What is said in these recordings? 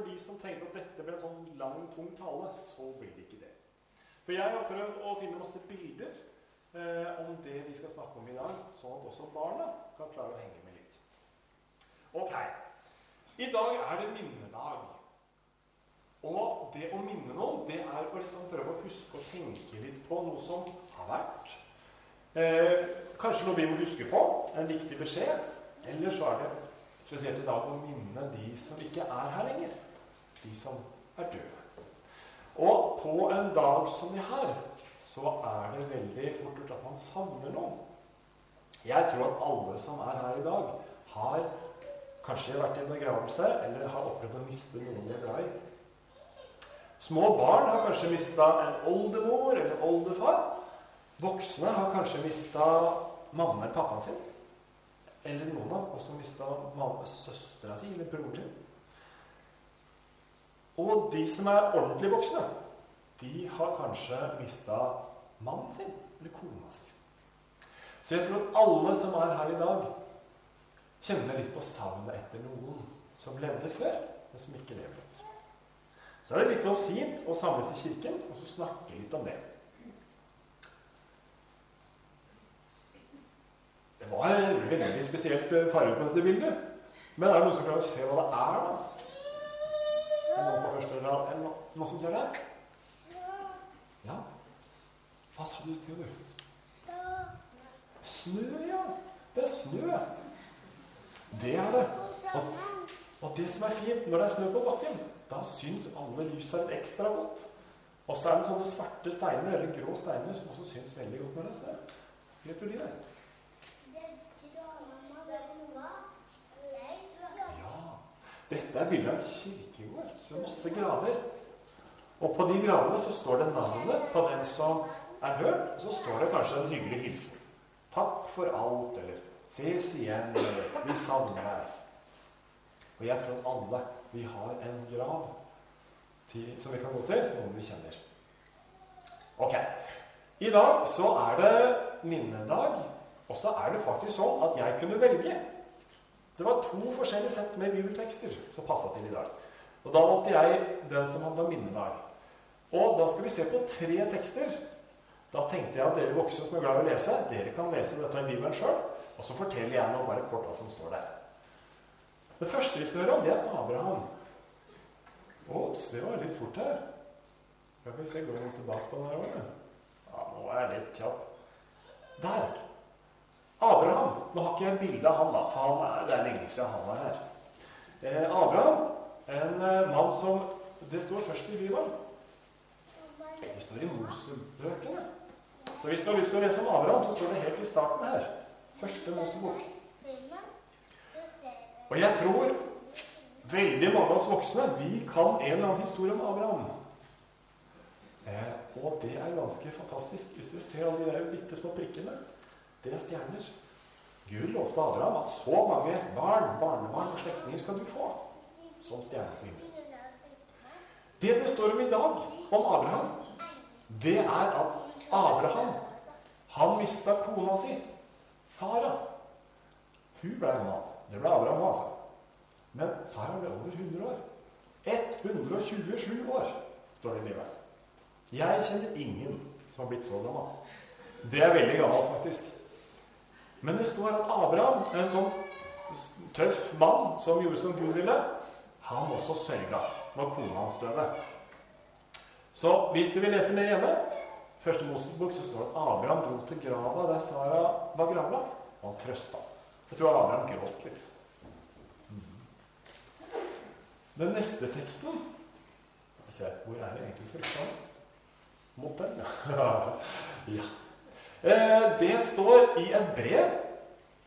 for de som tenkte at dette ble en sånn lang, tung tale, så blir det ikke det. For jeg har prøvd å finne masse bilder eh, om det vi skal snakke om i dag, sånn at også barna kan klare å henge med litt. Ok. I dag er det minnedag. Og det å minne noen, det er å liksom prøve å huske og tenke litt på noe som har vært. Eh, kanskje noe vi må huske på, en viktig beskjed. Eller så er det spesielt i dag å minne de som ikke er her lenger. De som er døde. Og på en dag som det her, så er det veldig fort gjort at man savner noen. Jeg tror at alle som er her i dag, har kanskje vært i en begravelse eller har opplevd å miste noen de er glad i. Små barn har kanskje mista en oldemor eller oldefar. Voksne har kanskje mista mamma eller pappaen sin. Eller noen har også mista søstera si eller broren sin. Og de som er ordentlig voksne, de har kanskje mista mannen sin eller kona si. Så jeg tror alle som er her i dag, kjenner litt på savnet etter noen som levde før, men som ikke lever. Så er det litt sånn fint å samles i kirken og så snakke litt om det. Det var veldig spesielt eh, farge på dette bildet. Men er det noen som klarer å se hva det er, da? Noen som ser det? Ja? Hva sa du til henne? Snø, ja. Det er snø. Det er det. Og, og det som er fint når det er snø på bakken, da syns alle lysa litt ekstra godt. Og så er det sånne svarte steiner, eller grå steiner, som også syns veldig godt når det er snø. Vet du de det? Dette er bilde av en kirkegård. Så masse graver. Og på de gravene så står det navnet på den som er hørt, og så står det kanskje en hyggelig hilsen. 'Takk for alt', eller 'Ses igjen', eller 'Vi savner deg'. Og jeg tror alle vi har en grav til, som vi kan gå til, noen vi kjenner. Ok. I dag så er det minnedag, og så er det faktisk sånn at jeg kunne velge. Det var to forskjellige sett med bibeltekster som passa til i dag. Og Da valgte jeg den som handla om minnedag. Og da skal vi se på tre tekster. Da tenkte jeg at dere voksne som er glad i å lese, dere kan lese dette i Bibelen sjøl. Og så forteller jeg nå bare kort hva som står der. Det første vi skal høre om, det er Abraham. Ops, det var litt fort her. Skal vi se, Går vi tilbake på den her òg? Ja, nå er jeg litt kjapp. Der. Abraham. Nå har ikke jeg bilde av han, da, for han er, det er lenge siden han var her. Eh, Abraham, en eh, mann som Det står først i Bibelen. Det står i Mosebøkene. Så hvis du har lyst til å lese om Abraham, så står det helt i starten her. Første Mosebok. Og jeg tror veldig mange av oss voksne vi kan en eller annen historie om Abraham. Eh, og det er ganske fantastisk. Hvis dere ser alle de der bitte små prikkene, det er stjerner. Gud lovte Abraham at så mange barn, barnebarn og slektninger skal du få som stjerner. Det det står om i dag, om Abraham, det er at Abraham han mista kona si, Sara. Hun ble en mann. Det ble Abraham altså. Men Sara ble over 100 år. 127 år, står det i Bibelen. Jeg kjenner ingen som har blitt så gammel. Det er veldig gammelt, faktisk. Men det står at Abraham, en sånn tøff mann som gjorde som Gud ville, han også sørga når kona hans døde. Så hvis du vil lese mer hjemme Første Mosebok så står det at Abraham dro til grava der Sara var gravlagt, og han trøsta. Jeg tror Abraham gråt litt. Den neste teksten se, Hvor er det egentlig frykta? Mot den, ja. ja. Eh, det står i et brev.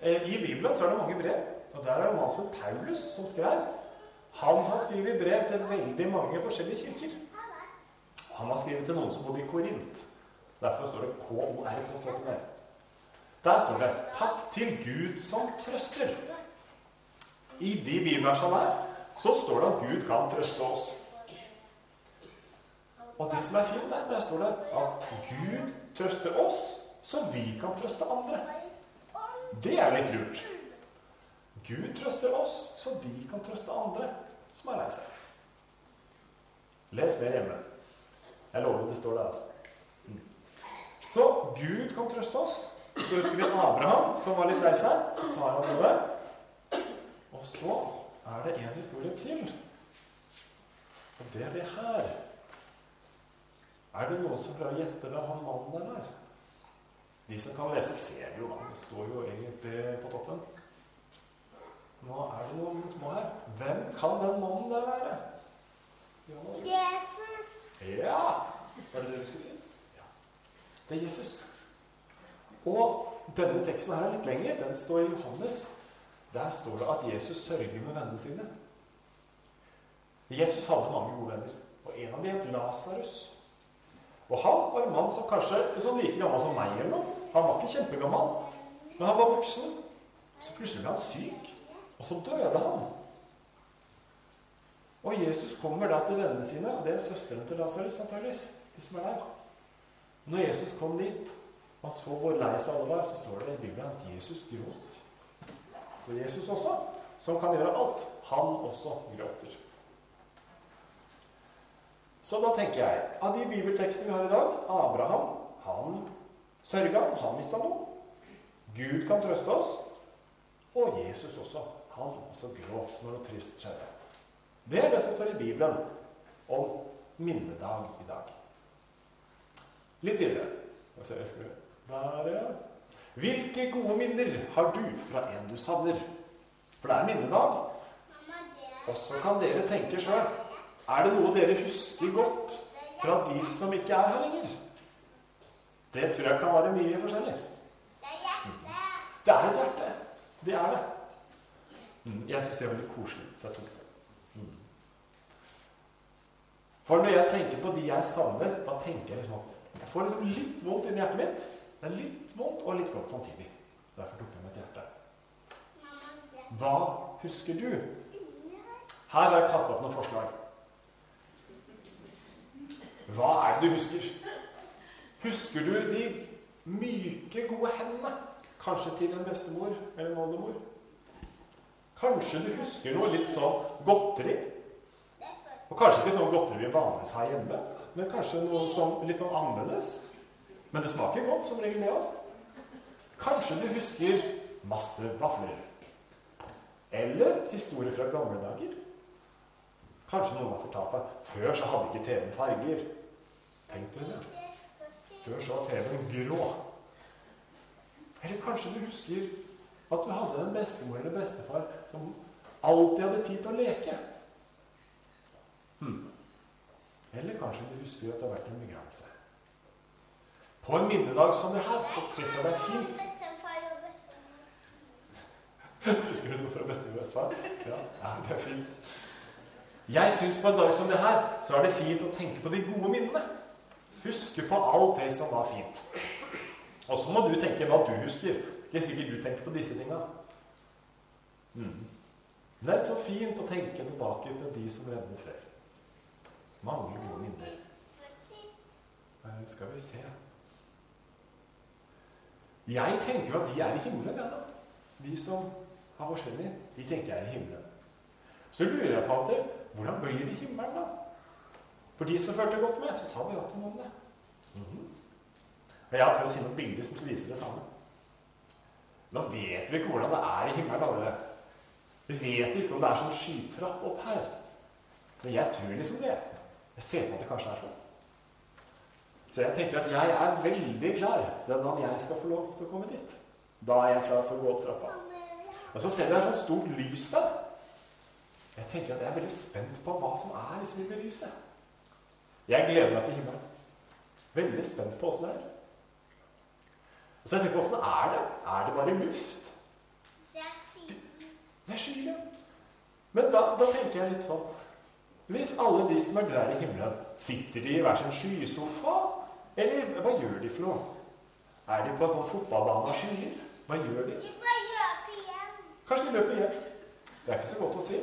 Eh, I Bibelen så er det mange brev. Og der er det en mann som Paulus, som skrev. Han har skrevet brev til veldig mange forskjellige kirker. Han har skrevet til noen som bodde i Korint. Derfor står det KOR på støtten der. Der står det 'Takk til Gud som trøster'. I de bibelversene der så står det at Gud kan trøste oss. Og det som er fint der, der står det at Gud trøster oss, så vi kan trøste andre. Det er litt lurt. Gud trøster oss, så vi kan trøste andre som er lei seg. Les mer hjemme. Jeg lover det står der, altså. Mm. Så Gud kan trøste oss. Så husker vi Abraham, som var litt lei seg. Sara døde. Og så er det en historie til. Og det er det her. Er det noen som prøver å gjette hvem han mannen der er? De som kan lese, ser jo han står jo egentlig på toppen. Nå er det noen små her. Hvem kan den mannen der være? Jesus. Ja! Var det det du skulle si? Ja. Det er Jesus. Og denne teksten her er litt lenger. Den står i Johannes. Der står det at Jesus sørger med vennene sine. Jesus hadde mange gode venner, og en av dem het Lasarus. Og han var en mann som kanskje sånn like gammel som meg. eller noe. Han var ikke kjempegammel, men han var voksen. Så plutselig ble han syk, og så døde han. Og Jesus kommer da til vennene sine, og det er søsteren til Lasarus antakeligvis. De som er der. Når Jesus kom dit, og så hvor lei seg alle var, så står det i Bibelen at Jesus gråt. Så Jesus også, som kan gjøre alt, han også gråter. Så da tenker jeg av de bibeltekstene vi har i dag Abraham, han sørga, han mista noe. Gud kan trøste oss. Og Jesus også. Han også gråt når noe trist skjedde. Det er det som står i Bibelen om minnedag i dag. Litt videre. Hvilke gode minner har du fra en du savner? For det er minnedag. Og så kan dere tenke sjøl. Er det noe dere husker godt fra de som ikke er her lenger? Det tror jeg kan være mye forskjellig. det hjerte. Det er et hjerte. Det er det. Mm, Jeg syns det er veldig koselig, så jeg tok det. Mm. For når jeg tenker på de jeg savner, da tenker jeg liksom at jeg får liksom litt vondt inni hjertet mitt. Det er litt vondt og litt godt samtidig. Derfor tok jeg et hjerte. Er Hva husker du? Her har jeg kasta opp noen forslag. Hva er det du husker? Husker du de myke, gode hendene? Kanskje til en bestemor eller en oldemor? Kanskje du husker noe litt sånn godteri? Og kanskje ikke sånn godteri vi vanligvis har hjemme, men kanskje noe sånn litt sånn annerledes. Men det smaker godt, som regel det òg. Kanskje du husker masse vafler. Eller historier fra gamle dager. Kanskje noen har fortalt deg før så hadde ikke TV-en farger. Tenk dere det. Før så var TV-en grå. Eller kanskje du husker at du hadde en bestemor eller bestefar som alltid hadde tid til å leke. Hmm. Eller kanskje du husker at det har vært en begravelse. På en minnedag som det her, så syns jeg det er fint. Husker du noe fra bestemor og bestefar? Ja, ja, det er fint. Jeg syns på en dag som det her, så er det fint å tenke på de gode minnene. Huske på alt det som var fint. Og så må du tenke hva du husker. Det er sikkert du tenker på disse tinga. Mm. Det er så fint å tenke tilbake til de som redder før. Mange gode minner. Eh, Skal vi se Jeg tenker at de er i himmelen, ja da. De som har forsvunnet, de tenker jeg er i himmelen. Så lurer jeg på av og til hvordan blir det i himmelen, da? For de som fulgte godt med, så sa de ja til om det. Mhm. Og Jeg har prøvd å finne noen bilder som viser det samme. Nå vet vi ikke hvordan det er i himmelen. Alle. Vi vet ikke om det er sånn skytrapp opp her. Men jeg tror liksom det. Jeg ser på at det kanskje er sånn. Så jeg tenker at jeg er veldig klar den dagen jeg skal få lov til å komme dit. Da er jeg klar for å gå opp trappa. Og så ser jeg et sånt stort lys der. Jeg tenker at jeg er veldig spent på hva som er liksom i det lyset. Jeg gleder meg til himmelen. Veldig spent på åssen det er. Og så jeg tenker, åssen er det? Er det bare luft? Det er fint. Det er skyer, ja. Men da, da tenker jeg litt sånn Hvis alle de som er der i himmelen, sitter de i hver sin skysofa? Eller hva gjør de for noe? Er de på en sånn fotballbane av skyer? Hva gjør de? De bare løper hjem. Kanskje de løper hjem. Det er ikke så godt å si.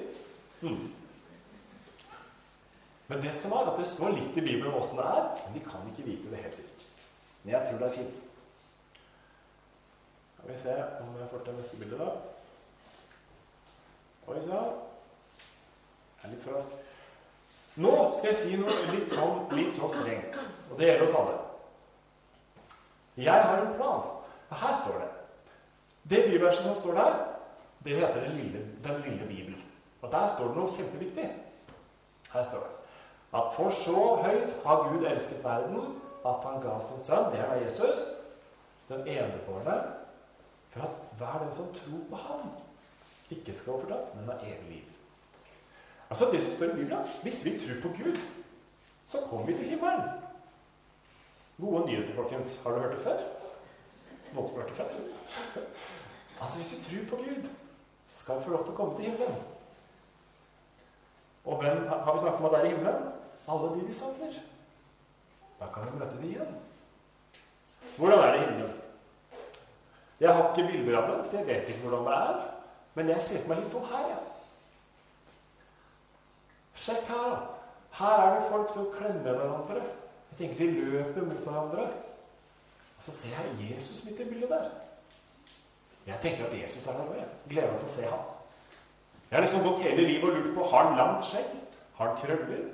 Mm. Men det som er, at det står litt i Bibelen om åssen det er, men de kan ikke vite det helt sikkert. Men jeg tror det er fint. Skal vi se om jeg får til neste bilde, da. Oi sann. Jeg er litt for rask. Nå skal jeg si noe litt sånn, litt sånn strengt, og det gjelder oss alle. Jeg har en plan. Og her står det. Det bibelverset som står der, det heter Den lille, den lille bibel. Og der står det noe kjempeviktig. Her står det at for så høyt har Gud elsket verden at han ga sin sønn, det er Jesus, den enebårne, for at hver den som tror på ham, ikke skal gå fortapt, men har evig liv. Altså det som står i Bibelen, Hvis vi tror på Gud, så kommer vi til himmelen. Gode nyheter, folkens. Har du hørt det før? Noen som har hørt det før? Altså, Hvis vi tror på Gud, så skal vi få lov til å komme til himmelen. Og hvem har vi snakket om at er i himmelen? Alle de vi savner. Da kan vi møte de igjen. Hvordan er det i himmelen? Jeg har ikke bilder av dem, så jeg vet ikke hvordan det er. Men jeg ser på meg litt sånn her, jeg. Ja. Sjekk her, da. Her er det folk som klemmer hverandre. Jeg tenker de løper mot hverandre. Og så ser jeg Jesus midt i bildet der. Jeg tenker at Jesus er der òg. Gleder meg til å se ham. Jeg har liksom gått hele livet og lurt på har han langt skjegg. Har han krøller?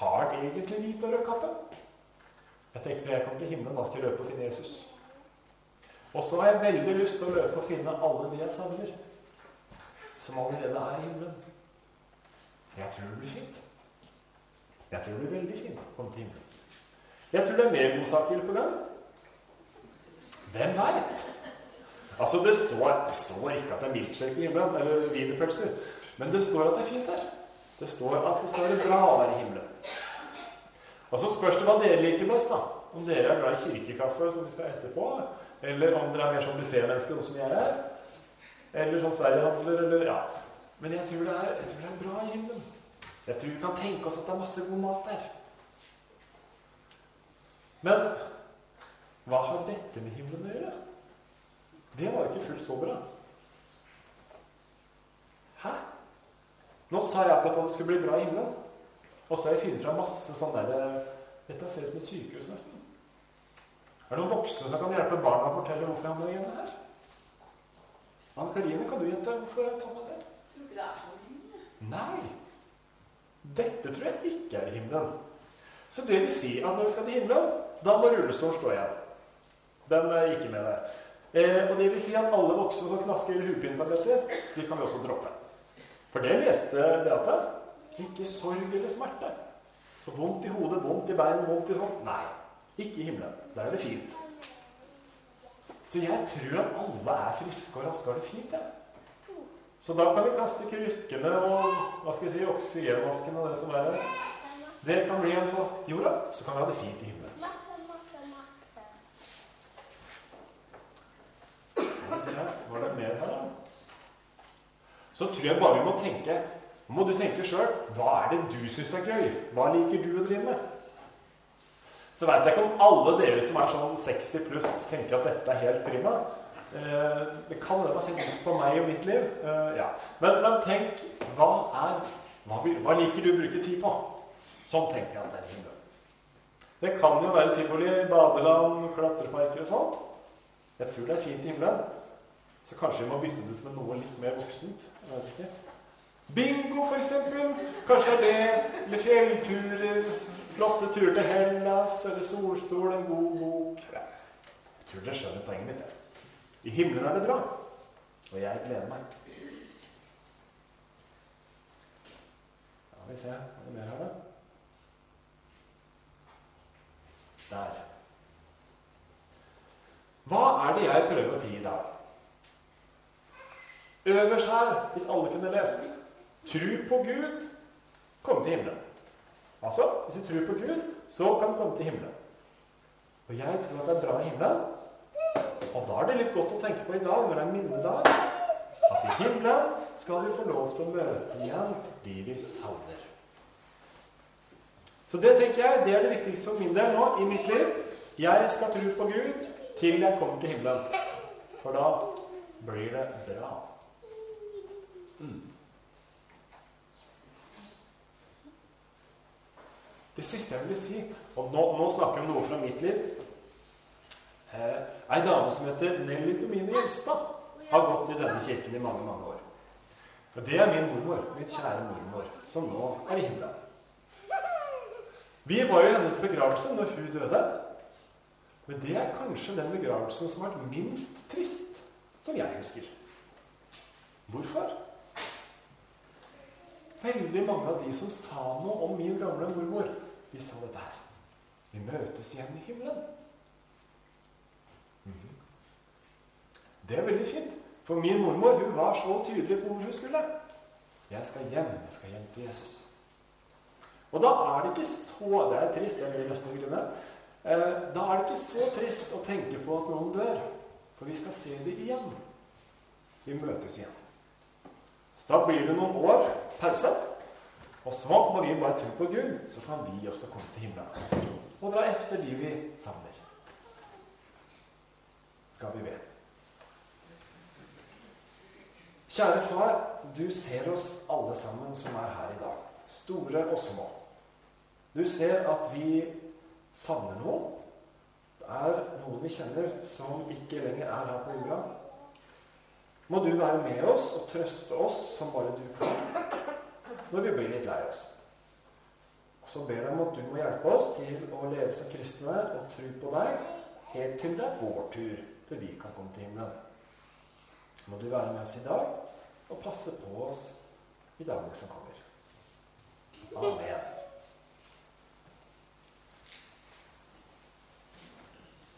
Har han egentlig hvit og rød kappe? Jeg tenker Når jeg kommer til himmelen, da skal jeg løpe og finne Jesus. Og så har jeg veldig lyst til å løpe og finne alle de jeg savner, som allerede er i himmelen. Jeg tror det blir fint. Jeg tror det blir veldig fint å komme til himmelen. Jeg tror det er mer godsaker på gang. Hvem veit? Altså, det står, det står, ikke at det er milkshake i himmelen, eller wienerpølser, men det står at det er fint der. Det står at det skal være bra være i himmelen. Og så spørs det hva dere liker best. da. Om dere er glad i kirkekaffe, som vi skal etterpå, eller om dere er mer sånn buffémennesker, som jeg er. Eller sånn Sverigehandler, eller ja. Men jeg tror, er, jeg tror, det er, bra i himmelen. Jeg tror vi kan tenke oss at det er masse god mat der. Men hva har dette med himmelen å gjøre? Det var jo ikke fullt så bra. Hæ? Nå sa jeg akkurat at det skulle bli bra i himmelen. Og så har jeg funnet fram masse sånn derre Dette ser ut som et sykehus, nesten. Er det noen voksne som kan hjelpe barna å fortelle hvorfor jeg har det her? Anne Karine, kan du gjette hvorfor jeg tar meg det er så mye? Nei. Dette tror jeg ikke er i himmelen. Så det vil si at når vi skal til himmelen, da må rullestolen stå igjen. Den er ikke med der. Eh, og det vil si at alle voksne som knasker hodepinetabletter, de kan vi også droppe. For det leste Beate. Ikke sorg eller smerte. Så vondt i hodet, vondt i bein, vondt i sånt. Nei. Ikke i himmelen. Der er det fint. Så jeg tror at alle er friske og raske og har det fint. Ja. Så da kan vi kaste krykkene og hva skal jeg si, oksygenmasken og det som er der. Det kan bli en på jorda, så kan vi ha det fint i himmelen. Var det mer her, da? Så tror jeg bare vi må tenke må du tenke sjøl. Hva er det du syns er gøy? Hva liker du å drive med? Så veit jeg ikke om alle dere som er sånn 60 pluss, tenker at dette er helt prima. Eh, det kan hende det har sett ut på meg og mitt liv. Eh, ja. men, men tenk hva er hva, vil, hva liker du å bruke tid på? Sånn tenker jeg at det er himmelen. Det kan jo være tivoli, badeland, klatreparker og sånt. Jeg tror det er fint i himmelen. Så kanskje vi må bytte det ut med noe litt mer voksent. Jeg vet ikke. Bingo, eksempel. Kanskje er det Eller fjellturer. Flotte turer til Hellas. Eller solstol, en god bok. Jeg tror dere skjønner poenget mitt. jeg. I himmelen er det bra. Og jeg gleder meg. Ja, vi ser. Er det mer her, da? Der. Hva er det jeg prøver å si i dag? Øverst her, hvis alle kunne lese Tru på Gud, komme til himmelen. Altså, hvis du tror på Gud, så kan du komme til himmelen. Og jeg tror at det er bra i himmelen. Og da er det litt godt å tenke på i dag, når det er minnedag, at i himmelen skal vi få lov til å møte igjen de vi savner. Så det tenker jeg, det er det viktigste for min del nå i mitt liv. Jeg skal tro på Gud til jeg kommer til himmelen. For da blir det bra. Mm. Det siste jeg vil si, og nå, nå snakker jeg om noe fra mitt liv eh, Ei dame som heter Nelly Tomine Gjelstad, har gått i denne kirken i mange, mange år. Og det er min mormor, mitt kjære mormor, som nå er i himmelen. Vi var jo i hennes begravelse når hun døde. Men det er kanskje den begravelsen som har vært minst trist, som jeg husker. Hvorfor? Veldig mange av de som sa noe om min gamle mormor, de sa dette her. Vi møtes igjen i himmelen. Det er veldig fint. For min mormor hun var så tydelig på hvor hun skulle. Jeg skal hjem. Jeg skal hjem til Jesus. Og da er det ikke så Det er trist. jeg vil nesten glemme. Eh, da er det ikke så trist å tenke på at noen dør. For vi skal se det igjen. Vi møtes igjen. Så da blir det noen år pause. Og så må vi bare tro på Gud, så kan vi også komme til himmelen. Og dra etter de vi savner. Skal vi be. Kjære far, du ser oss alle sammen som er her i dag. Store og små. Du ser at vi savner noen. Det er noen vi kjenner som ikke lenger er her på jorda. Må du være med oss og trøste oss som bare du kan, når vi blir litt lei oss. Og så ber jeg om at du må hjelpe oss til å leve som kristne og tro på deg helt til det er vår tur, til vi kan komme til himmelen. Må du være med oss i dag og passe på oss i dagene som kommer. Amen.